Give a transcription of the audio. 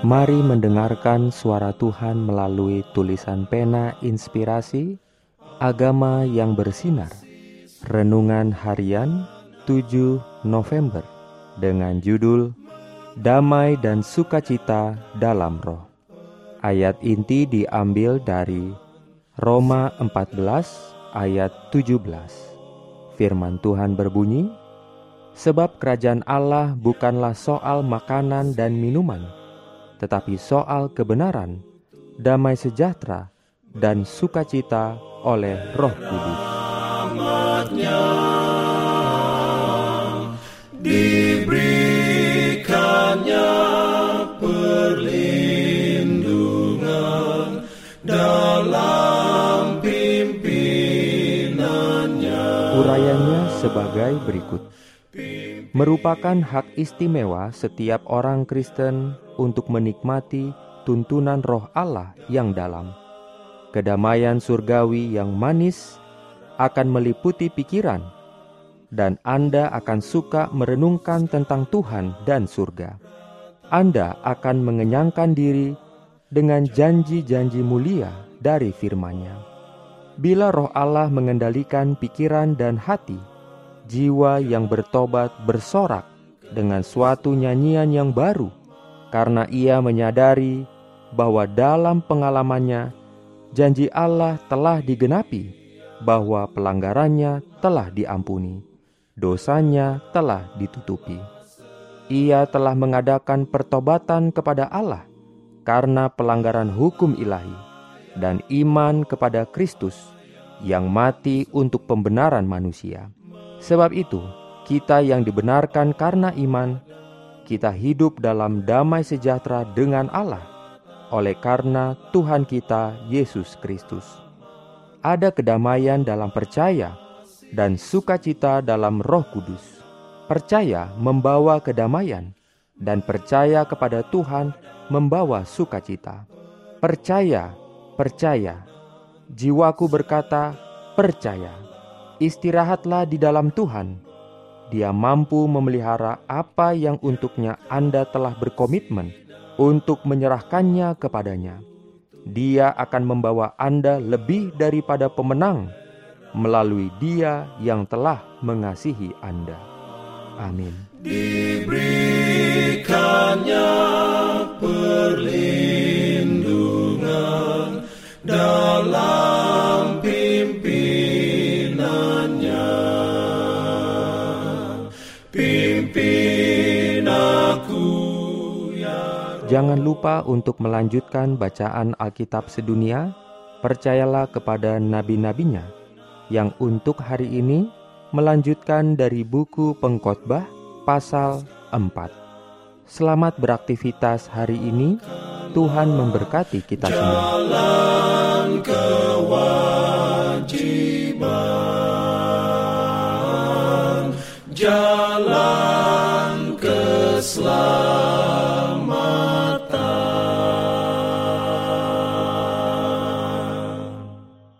Mari mendengarkan suara Tuhan melalui tulisan pena inspirasi Agama yang bersinar. Renungan Harian 7 November dengan judul Damai dan Sukacita dalam Roh. Ayat inti diambil dari Roma 14 ayat 17 Firman Tuhan berbunyi Sebab kerajaan Allah bukanlah soal makanan dan minuman tetapi soal kebenaran, damai sejahtera, dan sukacita oleh Roh Kudus. Diberikannya perlindungan dalam pimpinannya. Urayanya sebagai berikut merupakan hak istimewa setiap orang Kristen untuk menikmati tuntunan roh Allah yang dalam. Kedamaian surgawi yang manis akan meliputi pikiran, dan Anda akan suka merenungkan tentang Tuhan dan surga. Anda akan mengenyangkan diri dengan janji-janji mulia dari firman-Nya. Bila roh Allah mengendalikan pikiran dan hati, jiwa yang bertobat bersorak dengan suatu nyanyian yang baru, karena ia menyadari bahwa dalam pengalamannya janji Allah telah digenapi, bahwa pelanggarannya telah diampuni, dosanya telah ditutupi. Ia telah mengadakan pertobatan kepada Allah karena pelanggaran hukum ilahi dan iman kepada Kristus yang mati untuk pembenaran manusia. Sebab itu, kita yang dibenarkan karena iman, kita hidup dalam damai sejahtera dengan Allah oleh karena Tuhan kita Yesus Kristus. Ada kedamaian dalam percaya dan sukacita dalam Roh Kudus. Percaya membawa kedamaian dan percaya kepada Tuhan membawa sukacita. Percaya, percaya. Jiwaku berkata, percaya istirahatlah di dalam Tuhan. Dia mampu memelihara apa yang untuknya Anda telah berkomitmen untuk menyerahkannya kepadanya. Dia akan membawa Anda lebih daripada pemenang melalui Dia yang telah mengasihi Anda. Amin. Jangan lupa untuk melanjutkan bacaan Alkitab sedunia. Percayalah kepada nabi-nabinya yang untuk hari ini melanjutkan dari buku Pengkhotbah pasal 4. Selamat beraktivitas hari ini. Tuhan memberkati kita semua. Jalan